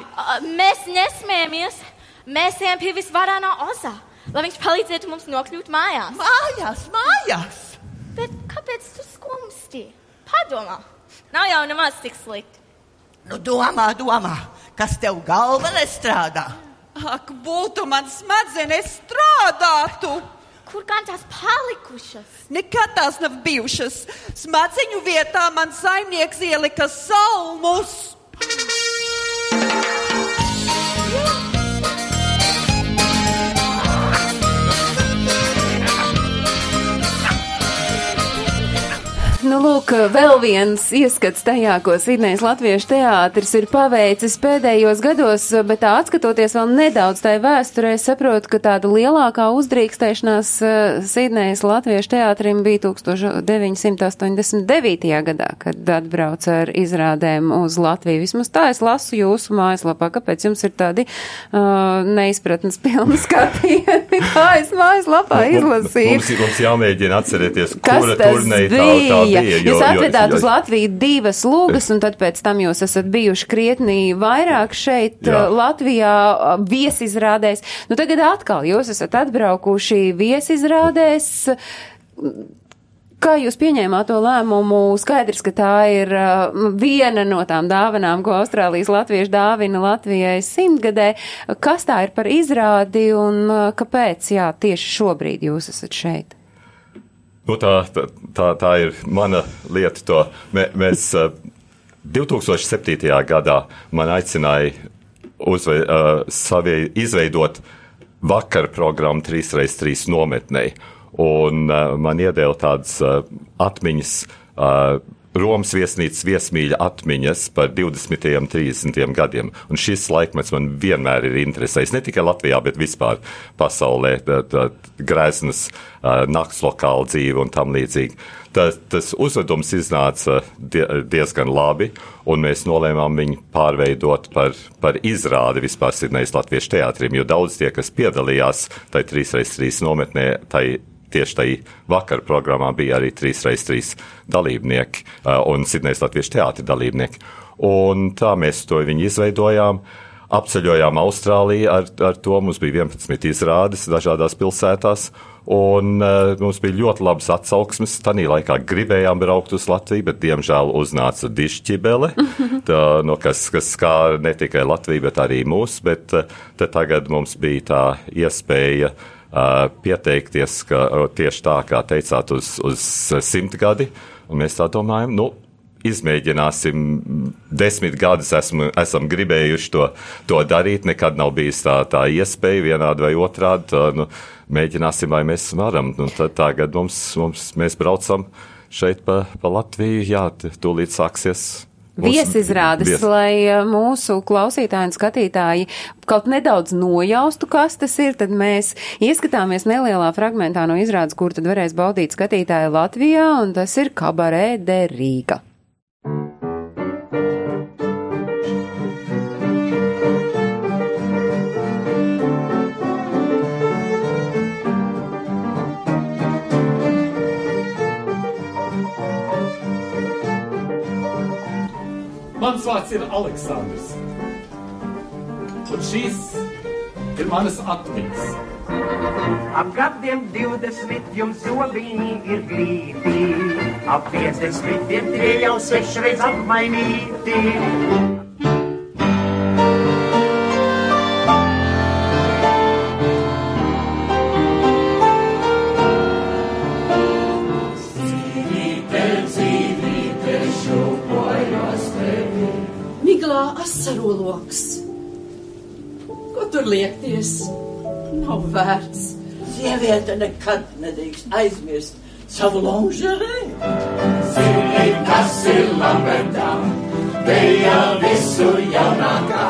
Mēs nesmējamies. Mēs ejam pie visvarenā oza, lai viņš palīdzētu mums nokļūt mājās. Mājās, mājās! Bet kāpēc tu skumsti? Padomā, nav jau nemaz tik slikti. Nu, domā, domā, kas tev galva nestrādā? Ak, būtu man smadzenes strādātu! Kur gan tās palikušas? Nekad tās nav bijušas. Smadziņu vietā man saimnieks ielika salmus. Nu, lūk, vēl viens ieskats tajā, ko Sidnejas Latviešu teātris ir paveicis pēdējos gados, bet tā atskatoties vēl nedaudz tai vēsturē, saprotu, ka tāda lielākā uzdrīkstēšanās eh, Sidnejas Latviešu teātrim bija 1989. gadā, kad atbrauca ar izrādēm uz Latviju. Vismaz tā es lasu jūsu mājaslapā, kāpēc jums ir tādi uh, neizpratnes pilni skatieni. Tā es mājaslapā izlasīju. Mums, mums jāmēģina atcerēties, kura turnē tā, tā bija. Jūs atvedāt uz Latviju divas lūgas, un tad pēc tam jūs esat bijuši krietnī vairāk šeit Jā. uh, Latvijā viesizrādēs. Nu tagad atkal jūs esat atbraukuši viesizrādēs. Kā jūs pieņēmāt to lēmumu? Skaidrs, ka tā ir viena no tām dāvanām, ko Austrālijas latvieši dāvina Latvijai simtgadē. Kas tā ir par izrādi un kāpēc, jā, tieši šobrīd jūs esat šeit? Nu, tā, tā, tā, ir mana lieta. To. Mē, mēs uh, 2007. gadā man aicināja uzvei, savie, izveidot vakar programmu 3x3 nometnē. Un man iedēla tādas atmiņas Romas viesnīcas viesmīļa atmiņas par 20. un 30. gadiem. Un šis laikmets man vienmēr ir interesējis. Ne tikai Latvijā, bet vispār pasaulē. Greznas, uh, nakts lokāla dzīve un tam līdzīgi. Tas, tas uzvedums iznāca die, diezgan labi, un mēs nolēmām viņu pārveidot par, par izrādi vispār Sidnejas Latviešu teātrim, jo daudz tie, kas piedalījās tajā 3x3 nometnē, tai tieši tajā vakar programmā bija arī 3x3 dalībnieki uh, un Sidnejas Latviešu teātri dalībnieki. Un tā mēs to viņu izveidojām. Apceļojām Austrāliju, ar, ar to mums bija 11 izrādes dažādās pilsētās. Un uh, mums bija ļoti labas atsauksmes. Tanī laikā gribējām braukt uz Latviju, bet diemžēl uznāca dišķibele, tā, no kas, kas skāra ne tikai Latviju, bet arī mūs. Bet uh, tagad mums bija tā iespēja uh, pieteikties, ka tieši tā, kā teicāt, uz, uz simtgadi. Mēs tā domājam, nu, izmēģināsim. Desmit gadus esmu, esam gribējuši to, to darīt. Nekad nav bijis tā, tā iespēja, vienādi vai otrādi. Tā, nu, mēģināsim, vai mēs varam. Nu, tagad mums, mums, mēs braucam šeit pa, pa Latviju. Jā, tūlīt sāksies viesizrādes, vies. lai eh, mūsu klausītāji un skatītāji kaut nedaudz nojaustu, kas tas ir, tad mēs ieskatāmies nelielā fragmentā no izrādes, kur tad varēs baudīt skatītāji Latvijā, un tas ir Kabarē de Rīga. Mans vārds ir Aleksandrs. Un šīs ir manas atmiņas. Ap gadiem 20 jums zobiņi ir glīti, ap 50 tie jau sešreiz apmainīti. Asaroloks. Ko tur liekties? Nav vērts. Sieviete nekad nedrīkst aizmirst savu lonžerē. Zini, kas ir lamentā, bija visu jaunākā.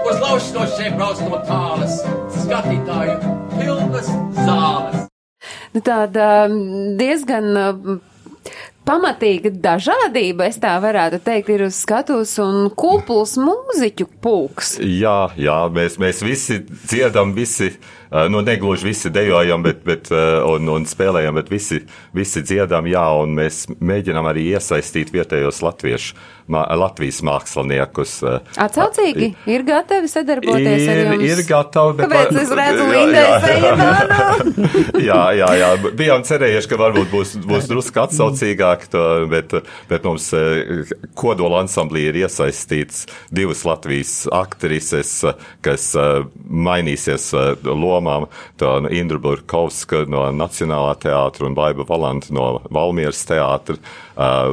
Uz laušanos šeit brauc no tālas, skatītāju pilnas zāles. Nu, tāda diezgan pamatīga dažādība, es tā varētu teikt, ir uz skatuves un kupls mūziķu pulks. Jā, jā, mēs, mēs visi dziedam, visi, nu negluži visi dejojam, bet, bet, un, un spēlējam, bet visi, visi dziedam, jā, un mēs mēģinām arī iesaistīt vietējos latviešu mā, Latvijas māksliniekus. Eh, Atsaucīgi, ir gatavi sadarboties ir, ar jums? Ir gatavi, bet... Kāpēc es redzu Lindai Sejamānu? jā, jā, jā, bijām cerējuši, ka varbūt būs, būs drusku atsaucīgāk, to, bet, bet mums eh, kodola ansamblī ir iesaistīts divas Latvijas aktrises, kas eh, mainīsies lomām. Tā Indra Burkovska no Nacionālā teātra un Baiba Valanta no Valmieras teātra.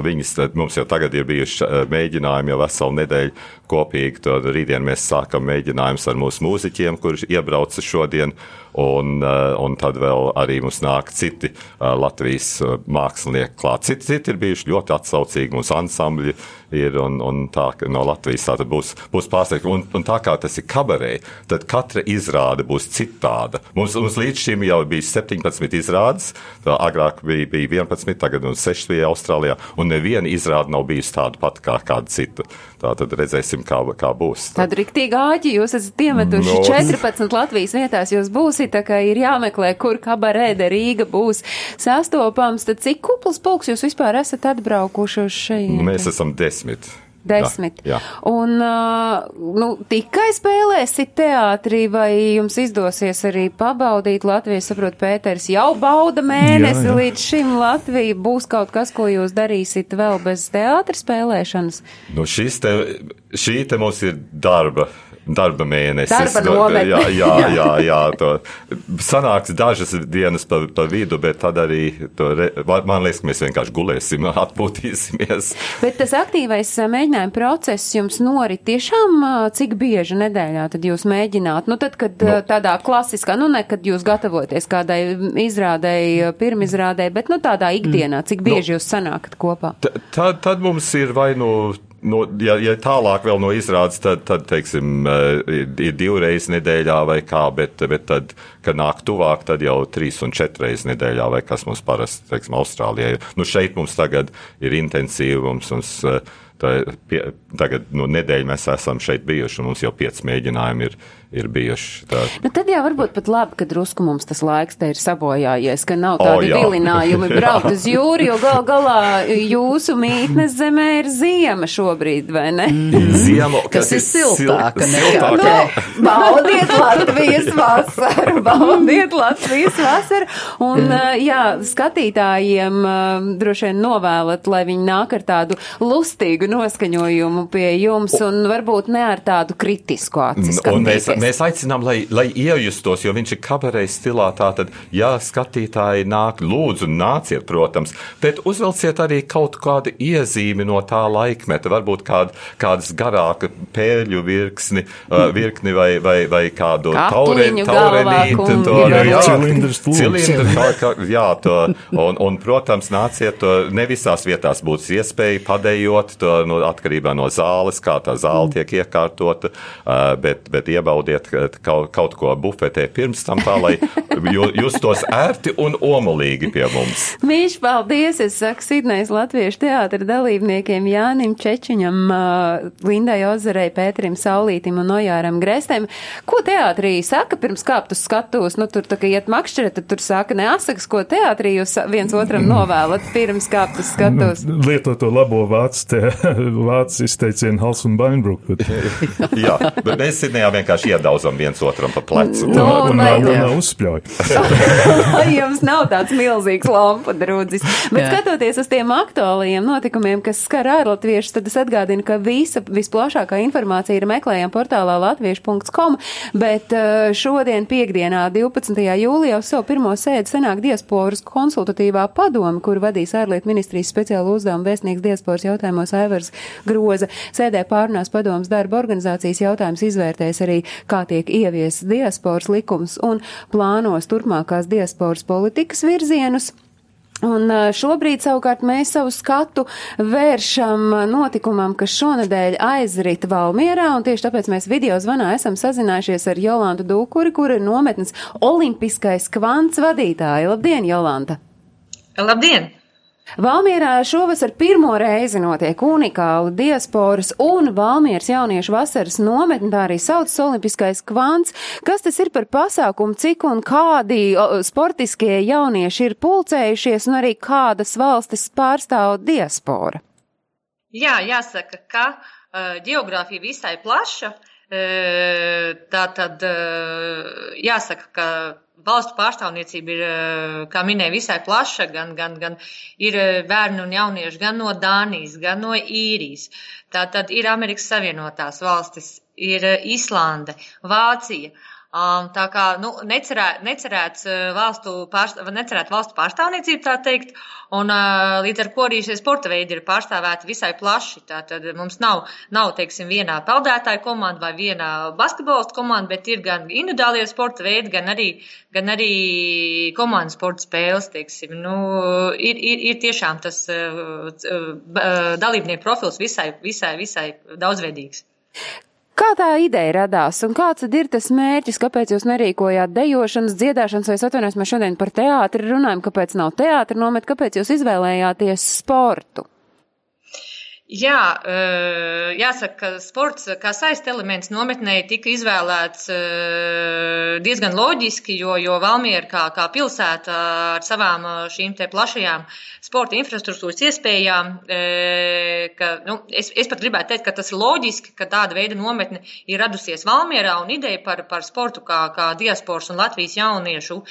Viņas mums jau tagad ir bijuši mēģinājumi jau veselu nedēļu kopīgi. Tad rītdien mēs sākam mēģinājumus ar mūsu mūziķiem, kurš iebrauca šodien. Un, un tad vēl arī mums nāk citi Latvijas mākslinieki klāt. Citi, citi ir bijuši ļoti atsaucīgi. Mums ansambļi ir un, un tā no Latvijas tā būs, būs pārsteigta. Un, un tā kā tas ir kabarē, tad katra izrāde būs citāda. Mums, mums līdz šim jau bija 17 izrādes, tā agrāk bija, bija 11, tagad mums 6 bija Austrālijā, un neviena izrāde nav bijusi tāda pati kā kāda cita. Tā tad redzēsim, kā, kā būs. Tad riktīgi āķi jūs esat iemetuši no. 14 Latvijas vietās, jūs būsiet, tā kā ir jāmeklē, kur kabarēde Rīga būs sastopams, tad cik kupls pulks jūs vispār esat atbraukuši uz šeit? Mēs esam desmit. Desmit. Jā, jā. Un, nu, tikai spēlēsit teātrī, vai jums izdosies arī pabaudīt Latviju? Saprot, Pēters jau bauda mēnesi jā, jā. līdz šim Latvija. Būs kaut kas, ko jūs darīsit vēl bez teātra spēlēšanas? Nu, šis te Šī te mums ir darba. Darba mēnesis. Darba No- nometne. Jā, jā, jā, jā to. Sanāks dažas dienas pa, pa vidu, bet tad arī, re, man liekas, ka mēs vienkārši gulēsim, atpūtīsimies. Bet tas aktīvais ā, mēģinājuma process jums norit tiešām ā, cik bieži nedēļā tad jūs mēģināt? Nu, tad, kad ā, tādā klasiskā, nu, ne, kad jūs gatavoties kādai izrādēji, pirmizrādēji, bet, nu, tādā ikdienā, cik bieži jūs sanākat kopā? Tad, tad mums ir vai nu. No, ja, ja tālāk vēl no izrādes, tad, tad teiksim, eh, ir, divreiz nedēļā vai kā, bet, bet tad, kad nāk tuvāk, tad jau trīs un četras nedēļā vai kas mums parasti, teiksim, Austrālijā. ir. Nu, šeit mums tagad ir intensīvi, mums, mums eh, tā, pie, tagad no nedēļa mēs esam šeit bijuši, un mums jau pieci mēģinājumi ir, ir bijuši. Tā, Nu, tad jau varbūt pat labi, ka drusku mums tas laiks te ir sabojājies, ka nav tādi jā. vilinājumi braukt uz jūru, jo gal galā jūsu mītnes zemē ir ziema šobrīd, vai ne? Ziemu, Kas ir siltāka siltāka. te. Baudiet Latvijas vasaru, baudiet Latvijas vasaru. Un, uh, jā, skatītājiem uh, droši vien novēlat, lai viņi nāk ar tādu lustīgu noskaņojumu pie jums un varbūt ne ar tādu kritisku aci Un mēs, skatīties. mēs aicinām, lai, lai iejustos, jo viņš ir kabarejas stilā. Tātad, ja skatītāji nāk, lūdzu, nāciet, protams, bet uzvelciet arī kaut kādu iezīmi no tā laikmeta, varbūt kād, kādas garāka pēļu virksni, uh, virkni vai, vai, vai kādu taurenīti. to- Cilindrs kā, jā, to, un, un, protams, nāciet to, ne visās vietās būs iespēja padējot, to, no, atkarībā no zāles, kā tā zāle tiek iekārtota, uh, bet, bet iebaudiet ka- kaut, kaut ko bufetē pirms tam tā, lai ju- justos ērti un omulīgi pie mums. Mīļš, paldies! Es saku Sidnejas Latviešu teātra dalībniekiem Jānim Čečiņam, Lindai Ozarei, Pēterim Saulītim un Ojāram Grēstēm. Ko teātrī saka pirms kāpt uz skatuves? Nu, tur tā kā iet makšķere, tad tur saka neasakas, ko teātrī jūs viens otram novēlat pirms kāpt uz skatuves. Nu, lietot to labo vācu, te, vācu izteicienu Hals un Bainbruk. Bet, Jā, bet mēs Sidnejā vienkārši iedauzam viens otram pa plecu. Nu, un lai- vēl nav uzspļauj. Lai jums nav tāds milzīgs lampu drudzis. Bet Jā. skatoties uz tiem aktuālajiem notikumiem, kas skar ārlatviešus, tad es atgādinu, ka visa visplašākā informācija ir meklējama portālā latviešu.com, bet eh, šodien piekdienā 12. jūlijā uz savu pirmo sēdi senāk diasporas konsultatīvā padome, kur vadīs ārlietu ministrijas speciālu uzdevumu vēstnieks diasporas jautājumos Aivars Groza. Sēdē pārunās padomas darba organizācijas jautājums izvērtēs arī, kā tiek ievies diasporas likums un plānos turpmākās diasporas politikas virzienus. Un šobrīd savukārt mēs savu skatu vēršam notikumam, kas šonadēļ aizrita Valmierā, un tieši tāpēc mēs video zvanā esam sazinājušies ar Jolantu Dūkuri, kur ir nometnes olimpiskais kvants vadītāja. Labdien, Jolanta! Labdien! Valmierā šovasar pirmo reizi notiek unikāla diasporas un Valmieras jauniešu vasaras nometne, tā arī saucas Olimpiskais kvants. Kas tas ir par pasākumu, cik un kādi sportiskie jaunieši ir pulcējušies un arī kādas valstis pārstāv diaspora? Jā, jāsaka, ka uh, geogrāfija visai plaša. Uh, tā tad uh, jāsaka, ka valstu pārstāvniecība ir, uh, kā minēja, visai plaša. Gan, gan, gan ir bērni un jaunieši gan no Dānijas, gan no Īrijas. Tā tad ir Amerikas Savienotās valstis, ir Islande, Vācija. Um, tā kā nu, necerē, necerēts uh, valstu, pārst, necerēt valstu pārstāvniecība, tā teikt, un uh, līdz ar ko arī šie sporta veidi ir pārstāvēti visai plaši. Tātad mums nav, nav teiksim, vienā peldētāja komanda vai vienā basketbolistu komanda, bet ir gan individuālie sporta veidi, gan arī, gan arī komandas sporta spēles. Teiksim. Nu, ir, ir, ir tiešām tas uh, uh, dalībnieku profils visai, visai, visai daudzveidīgs. Kā tā ideja radās un kāds ir tas mērķis, kāpēc jūs nerīkojāt dejošanas, dziedāšanas, vai atvainojos, mēs šodien par teātri runājam, kāpēc nav teātri nomet, kāpēc jūs izvēlējāties sportu? Jā, eh, jāsaka, ka sports kā saista elements nometnē tika izvēlēts eh, diezgan loģiski, jo, jo Valmiera kā, kā pilsēta ar savām eh, šīm te plašajām sporta infrastruktūras iespējām, ka, nu, es, es pat gribētu teikt, ka tas ir loģiski, ka tāda veida nometne ir radusies Valmierā un ideja par, par sportu kā, kā diasporas un Latvijas jauniešu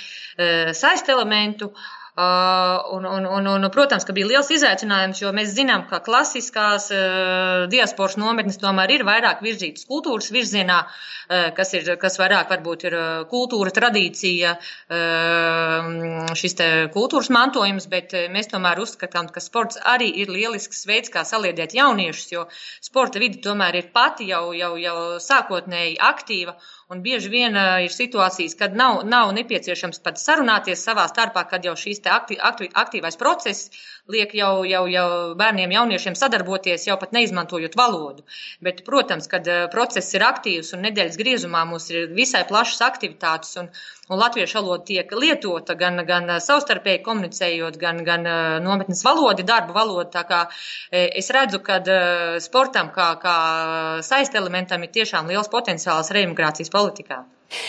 saista elementu. Uh, un, un, un, un, protams, ka bija liels izaicinājums, jo mēs zinām, ka klasiskās uh, diasporas nometnes tomēr ir vairāk virzītas kultūras virzienā, uh, kas, ir, kas vairāk varbūt ir uh, kultūra, tradīcija, uh, šis kultūras mantojums, bet uh, mēs tomēr uzskatām, ka sports arī ir lielisks veids, kā saliedēt jauniešus, jo sporta vidi tomēr ir pati jau, jau, jau sākotnēji aktīva. Un bieži vien uh, ir situācijas, kad nav, nav nepieciešams pat sarunāties savā starpā, kad jau šīs akti, akti, aktīvais process liek jau, jau, jau bērniem, jauniešiem sadarboties, jau pat neizmantojot valodu. Bet, protams, kad uh, process ir aktīvs un nedēļas griezumā mums ir visai plašas aktivitātes un, un latviešu valoda tiek lietota gan, gan savstarpēji komunicējot, gan, gan nometnes valodi, darba valoda. Es redzu, ka sportam kā, kā saist elementam ir tiešām liels potenciāls reimigrācijas politikā.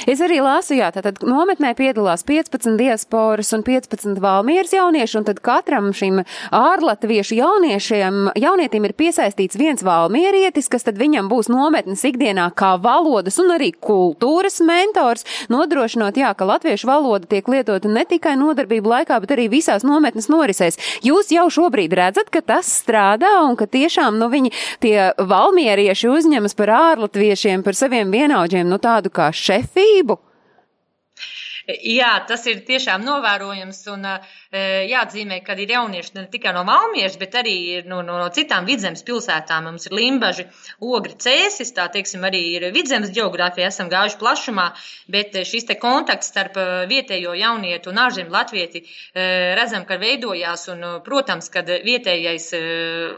Es arī lasu, jā, tātad nometnē piedalās 15 diasporas un 15 valmieras jaunieši, un tad katram šim ārlatviešu jauniešiem, jaunietim ir piesaistīts viens valmierietis, kas tad viņam būs nometnes ikdienā kā valodas un arī kultūras mentors, nodrošinot, jā, ka latviešu valoda tiek lietota ne tikai nodarbību laikā, bet arī visās nometnes norisēs. Jūs jau šobrīd redzat, ka tas strādā un ka tiešām, nu, viņi tie valmierieši uzņemas par ārlatviešiem, par saviem vienaudžiem, nu, tādu kā šefu šefību? Jā, tas ir tiešām novērojams un jāatzīmē, ka ir jaunieši ne tikai no Valmieras, bet arī no, no, no citām vidzemes pilsētām. Mums ir Limbaži, Ogri, Cēsis, tā teiksim, arī ir vidzemes geogrāfija, esam gājuši plašumā, bet šis te kontakts starp vietējo jaunietu un ārzemju latvieti redzam, ka veidojās un, protams, kad vietējais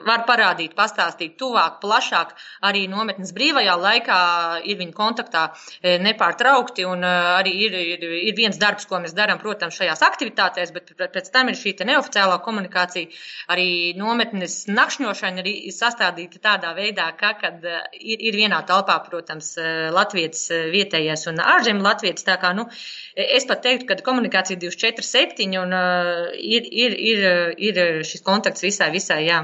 var parādīt, pastāstīt tuvāk, plašāk, arī nometnes brīvajā laikā ir viņa kontaktā nepārtraukti un arī ir, ir, ir viens darbs, ko mēs darām, protams, šajās aktivitātēs, bet pēc tam ir šī neoficiālā komunikācija. Arī nometnes nakšņošana ir sastādīta tādā veidā, ka, kad eh, ir, ir vienā telpā, protams, eh, Latvijas eh, vietējais un ārzemju Latvijas. Tā kā, nu, es pat teiktu, ka komunikācija 247 un uh, ir, ir, ir, ir šis kontakts visai, visai, jā.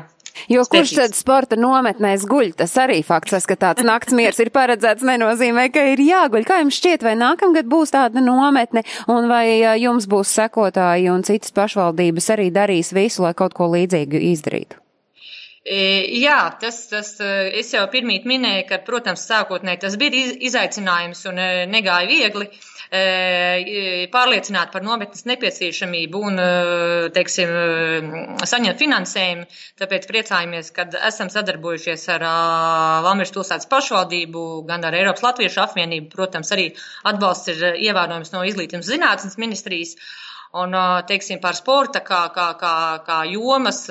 Jo kurš tad sporta nometnēs guļ, tas arī fakts, ka tāds nakts miers ir paredzēts, nenozīmē, ka ir jāguļ. Kā jums šķiet, vai nākamgad būs tāda nometne, un vai jums būs sekotāji un citas pašvaldības arī darīs visu, lai kaut ko līdzīgu izdarītu? E, jā, tas, tas es jau pirmīt minēju, ka, protams, sākotnēji tas bija izaicinājums un e, negāja viegli. E, pārliecināt par nometnes nepieciešamību un, e, teiksim, e, saņemt finansējumu. Tāpēc priecājamies, ka esam sadarbojušies ar Lamers pilsētas pašvaldību, gan ar Eiropas Latviešu apvienību. Protams, arī atbalsts ir ievērojams no izglītības zinātnes ministrijas. Un, teiksim, par sporta kā, kā, kā, kā jomas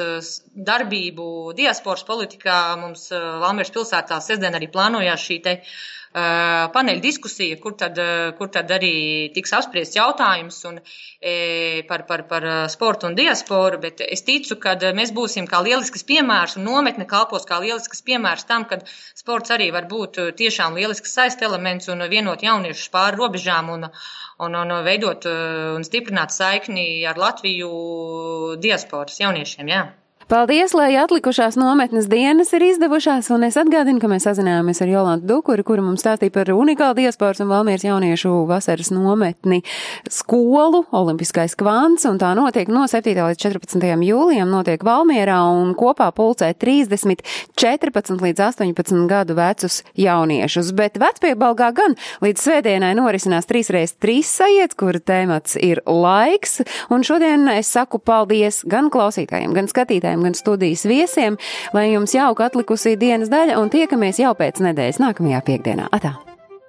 darbību diasporas politikā mums Valmieras pilsētā sestdien arī plānojās šī te uh, paneļa diskusija, kur tad, eh, kur tad arī tiks apspriests jautājums un, e, par, par, par sportu un diasporu, bet es ticu, ka mēs būsim kā lielisks piemērs un nometne kalpos kā lielisks piemērs tam, ka sports arī var būt tiešām lielisks saist elements un vienot jauniešus pāri robežām un, un, un veidot un stiprināt saikni ar Latviju diasporas jauniešiem. Jā. Paldies, lai atlikušās nometnes dienas ir izdevušās, un es atgādinu, ka mēs sazinājāmies ar Jolantu Dukuri, kura mums stāstīja par unikālu diasporas un Valmieras jauniešu vasaras nometni skolu, Olimpiskais kvants, un tā notiek no 7. līdz 14. jūlijam, notiek Valmierā, un kopā pulcē 30, 14 līdz 18 gadu vecus jauniešus, bet vecpiebalgā gan līdz svētdienai norisinās 3x3 sajiets, kura tēmats ir laiks, un šodien es saku paldies gan klausītājiem, gan skatītājiem, klausītājiem, gan studijas viesiem, lai jums jauka atlikusī dienas daļa un tiekamies jau pēc nedēļas nākamajā piekdienā. Atā!